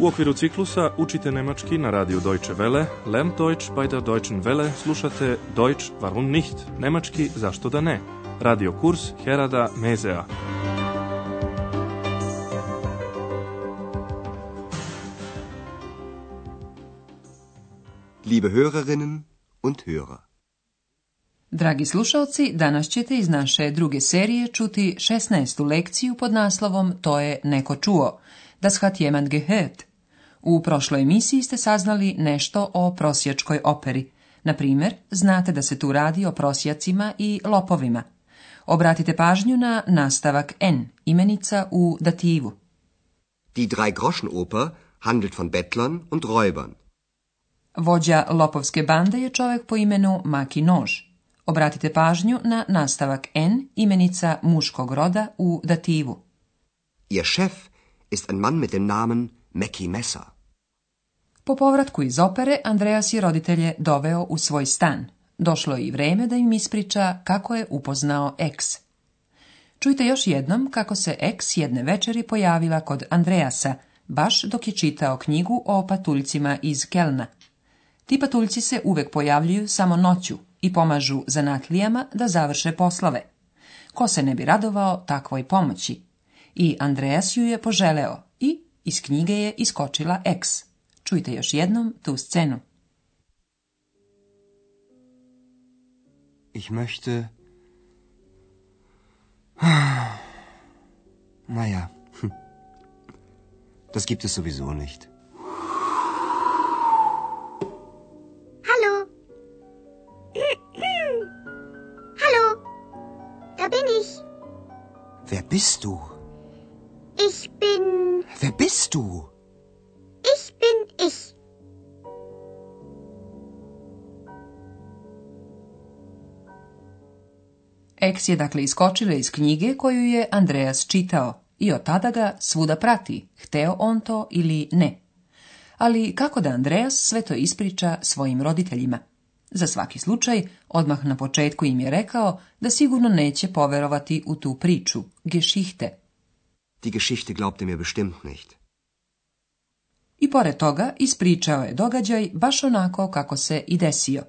U okviru ciklusa učite nemački na radiju Deutsche Welle, Lern Deutsch bei der Deutschen Welle, slušate Deutsch warum nicht, nemački zašto da ne, radio kurs Herada Mezea. Liebe Hörerinnen und Hörer. Dragi slušalci, danas ćete iz naše druge serije čuti 16. lekciju pod naslovom To je neko čuo. Das hat jemand gehört. U prošloj emisiji ste saznali nešto o prosječkoj operi. Na primjer, znate da se tu radi o prosjacima i lopovima. Obratite pažnju na nastavak N, imenica u dativu. Die drei Groschen Oper handelt von Bettlern und Räubern. Vođa lopovske bande je čovjek po imenu Maki Nož. Obratite pažnju na nastavak N, imenica muškog roda u dativu. Ihr Chef ist ein Mann mit dem Namen Mackie Messer. Po povratku iz opere, Andreas je roditelje doveo u svoj stan. Došlo je i vreme da im ispriča kako je upoznao X. Čujte još jednom kako se eks jedne večeri pojavila kod Andreasa, baš dok je čitao knjigu o patuljcima iz Kelna. Ti patuljci se uvek pojavljuju samo noću i pomažu zanatlijama da završe poslove. Ko se ne bi radovao takvoj pomoći? I Andreas ju je poželeo i iz knjige je iskočila eks. Čujte još jednom tu scenu. Ich möchte... Naja, das gibt es sowieso nicht. Hallo. Hallo, da bin ich. Wer bist du? Ich bin... Wer bist du? Eks je dakle iskočila iz knjige koju je Andreas čitao i od tada ga svuda prati, hteo on to ili ne. Ali kako da Andreas sve to ispriča svojim roditeljima? Za svaki slučaj, odmah na početku im je rekao da sigurno neće poverovati u tu priču, gešihte. Die Geschichte glaubte er mir bestimmt nicht. I pored toga ispričao je događaj baš onako kako se i desio.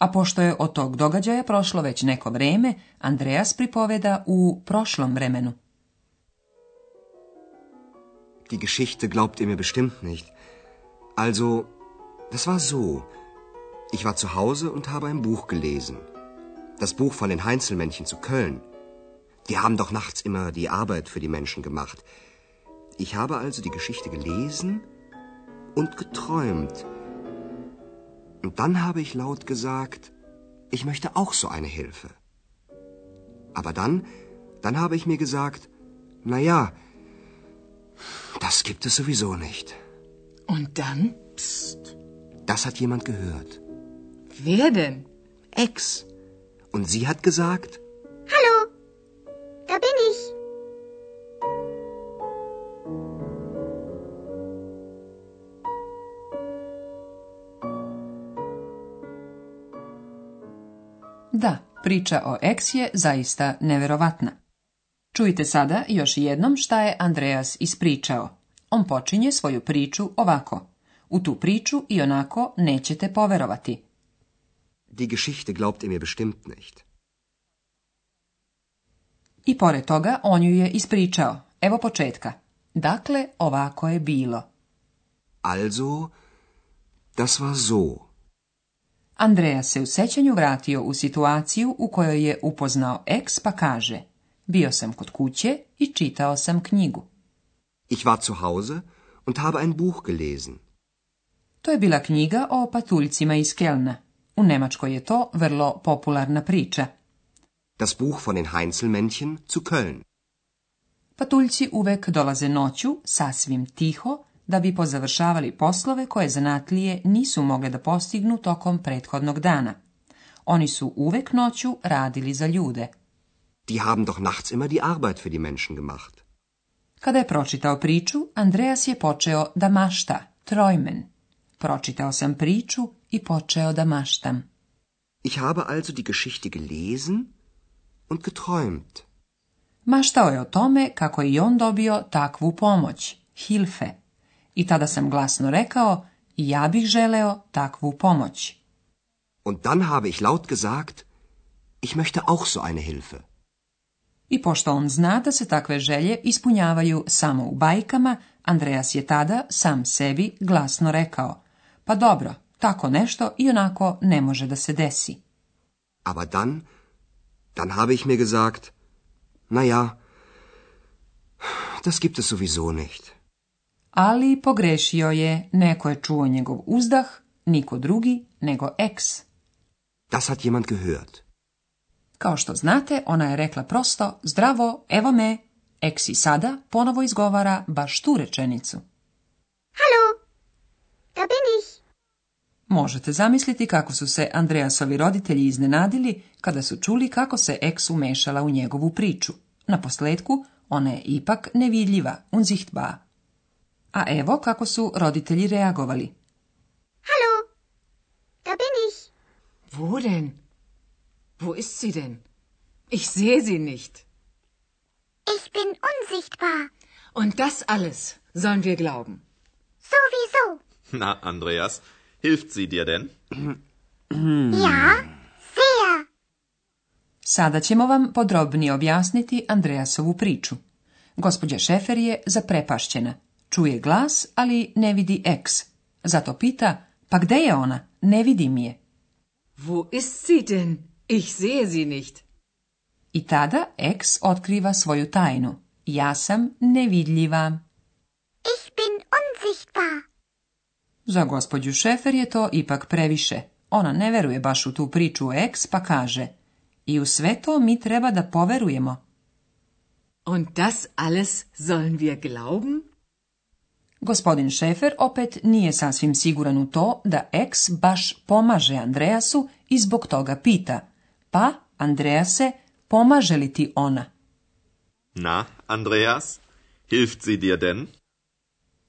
a pošto je od tog događaja prošlo već neko vreme, Andreas pripoveda u prošlom vremenu. Die Geschichte glaubt ihr mir bestimmt nicht. Also, das war so. Ich war zu Hause und habe ein Buch gelesen. Das Buch von den Heinzelmännchen zu Köln. Die haben doch nachts immer die Arbeit für die Menschen gemacht. Ich habe also die Geschichte gelesen und geträumt und dann habe ich laut gesagt, ich möchte auch so eine Hilfe. Aber dann, dann habe ich mir gesagt, na ja, das gibt es sowieso nicht. Und dann? Psst. Das hat jemand gehört. Wer denn? Ex. Und sie hat gesagt, priča o Eks je zaista neverovatna. Čujte sada još jednom šta je Andreas ispričao. On počinje svoju priču ovako. U tu priču i onako nećete poverovati. Die Geschichte glaubt ihr er mir bestimmt nicht. I pored toga on ju je ispričao. Evo početka. Dakle, ovako je bilo. Also, das war so. Andreja se u sećanju vratio u situaciju u kojoj je upoznao eks pa kaže Bio sam kod kuće i čitao sam knjigu. Ich war zu Hause und habe ein Buch gelesen. To je bila knjiga o patuljcima iz Kelna. U Nemačkoj je to vrlo popularna priča. Das Buch von den Heinzelmännchen zu Köln. Patuljci uvek dolaze noću, sasvim tiho, da bi pozavršavali poslove koje zanatlije nisu mogle da postignu tokom prethodnog dana. Oni su uvek noću radili za ljude. Die haben doch nachts immer die Arbeit für die Menschen gemacht. Kada je pročitao priču, Andreas je počeo da mašta, trojmen. Pročitao sam priču i počeo da maštam. Ich habe also die Geschichte gelesen und geträumt. Maštao je o tome kako je i on dobio takvu pomoć, hilfe. I tada sam glasno rekao, ja bih želeo takvu pomoć. Und dann habe ich laut gesagt, ich möchte auch so eine Hilfe. I pošto on zna da se takve želje ispunjavaju samo u bajkama, Andreas je tada sam sebi glasno rekao, pa dobro, tako nešto i onako ne može da se desi. Aber dann, dann habe ich mir gesagt, na ja, das gibt es sowieso nicht ali pogrešio je, neko je čuo njegov uzdah, niko drugi nego ex. Das hat jemand gehört. Kao što znate, ona je rekla prosto, zdravo, evo me. i sada ponovo izgovara baš tu rečenicu. Halo, da bin ich. Možete zamisliti kako su se Andreasovi roditelji iznenadili kada su čuli kako se eks umešala u njegovu priču. Na posledku, ona je ipak nevidljiva, unzichtbar. A evo kako su roditelji reagovali. Hallo, da bin ich. Wo denn? Wo ist sie denn? Ich sehe sie nicht. Ich bin unsichtbar. Und das alles sollen wir glauben. Sowieso. Na, Andreas, hilft sie dir denn? ja, sehr. Sada ćemo vam podrobnije objasniti Andreasovu priču. Gospođa Šefer je zaprepašćena. Čuje glas, ali ne vidi Eks. Zato pita, pa gde je ona? Ne vidim je. Wo ist sie denn? Ich sehe sie nicht. I tada Eks otkriva svoju tajnu. Ja sam nevidljiva. Ich bin unsichtbar. Za gospodju Šefer je to ipak previše. Ona ne veruje baš u tu priču o X, pa kaže I u sve to mi treba da poverujemo. Und das alles sollen wir glauben? Gospodin Šefer opet nije sasvim siguran u to da eks baš pomaže Andreasu i zbog toga pita. Pa, Andrease, pomaže li ti ona? Na, Andreas, hilft sie dir denn?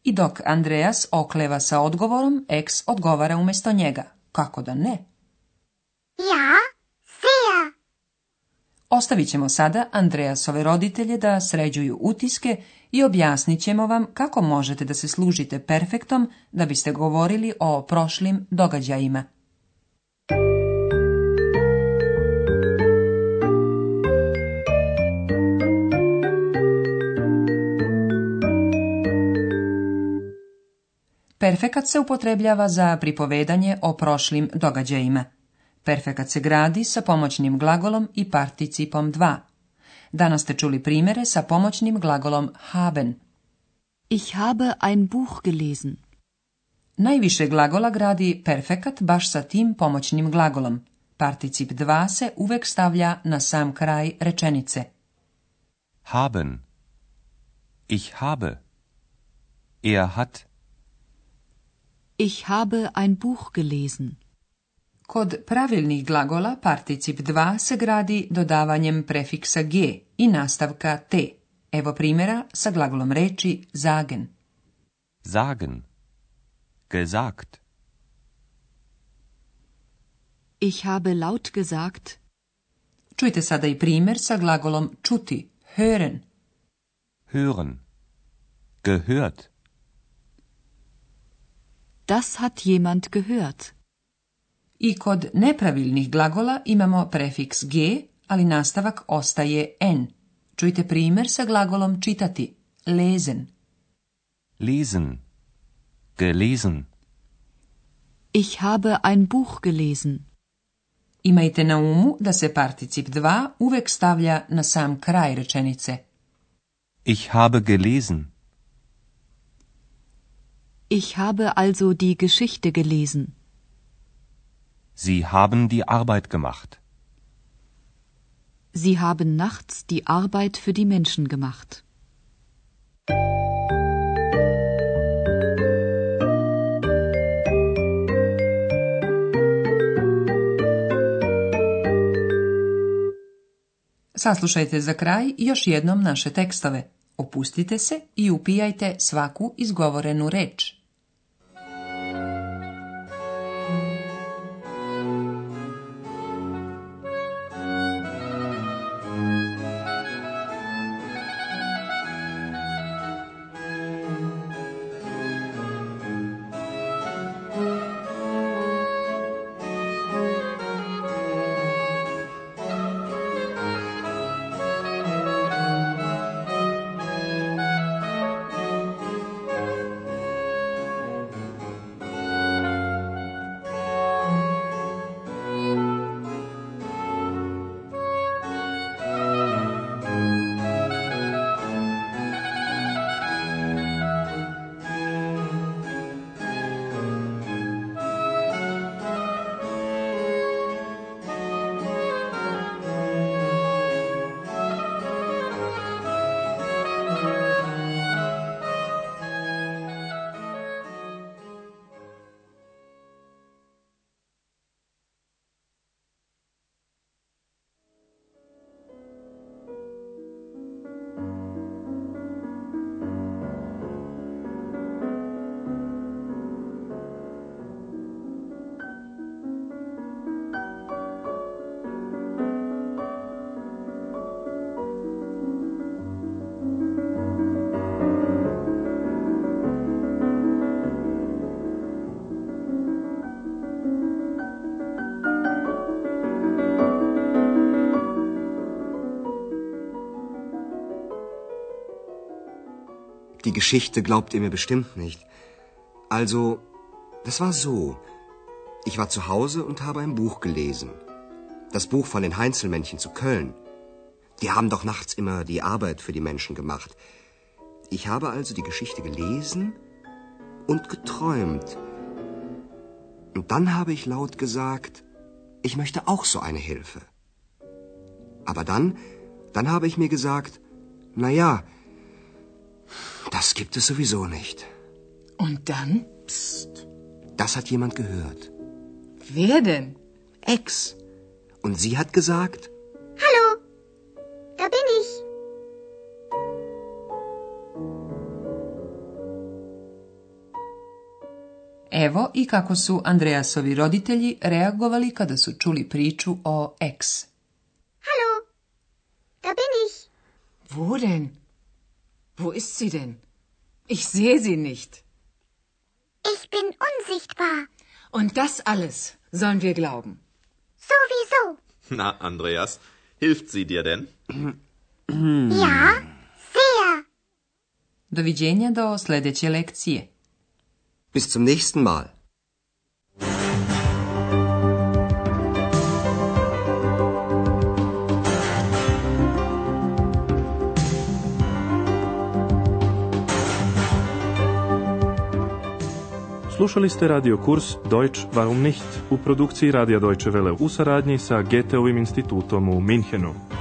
I dok Andreas okleva sa odgovorom, eks odgovara umjesto njega. Kako da ne? Ja, Ostavit ćemo sada Andreasove roditelje da sređuju utiske i objasnit ćemo vam kako možete da se služite perfektom da biste govorili o prošlim događajima. Perfekat se upotrebljava za pripovedanje o prošlim događajima. Perfekat se gradi sa pomoćnim glagolom i participom dva. Danas ste čuli primjere sa pomoćnim glagolom haben. Ich habe ein Buch gelesen. Najviše glagola gradi perfekat baš sa tim pomoćnim glagolom. Particip dva se uvek stavlja na sam kraj rečenice. Haben. Ich habe. Er hat. Ich habe ein Buch gelesen. Kod pravilnih glagola particip 2 se gradi dodavanjem prefiksa g i nastavka te. Evo primjera sa glagolom reći zagen. Zagen. Gesagt. Ich habe laut gesagt. Čujte sada i primjer sa glagolom čuti, hören. Hören. Gehört. Das hat jemand gehört. I kod nepravilnih glagola imamo prefiks g, ali nastavak ostaje n. Čujte primjer sa glagolom čitati. lezen. Lesen. Gelesen. Ich habe ein Buch gelesen. Imajte na umu da se particip 2 uvek stavlja na sam kraj rečenice. Ich habe gelesen. Ich habe also die Geschichte gelesen. Sie haben die Arbeit gemacht. Sie haben nachts die Arbeit für die Menschen gemacht. Saslušajte za kraj još jednom naše tekstove. Opustite se i upijajte svaku izgovorenu reč. die Geschichte glaubt ihr mir bestimmt nicht. Also, das war so. Ich war zu Hause und habe ein Buch gelesen. Das Buch von den Heinzelmännchen zu Köln. Die haben doch nachts immer die Arbeit für die Menschen gemacht. Ich habe also die Geschichte gelesen und geträumt. Und dann habe ich laut gesagt, ich möchte auch so eine Hilfe. Aber dann, dann habe ich mir gesagt, na ja, das gibt es sowieso nicht. Und dann? Psst. Das hat jemand gehört. Wer denn? Ex. Und sie hat gesagt: Hallo, da bin ich. Evo i kako su Andreasovi roditelji reagovali kada su čuli priču o ex. Hallo, da bin ich. Wo denn? Wo ist sie denn? Ich sehe sie nicht. Ich bin unsichtbar. Und das alles sollen wir glauben. Sowieso. Na, Andreas, hilft sie dir denn? ja, sehr. Doviđenja do sljedeće lekcije. Bis zum nächsten Mal. Slušali ste radio kurs Deutsch warum nicht u produkciji Radija Deutsche Welle u saradnji sa Geteovim institutom u Minhenu.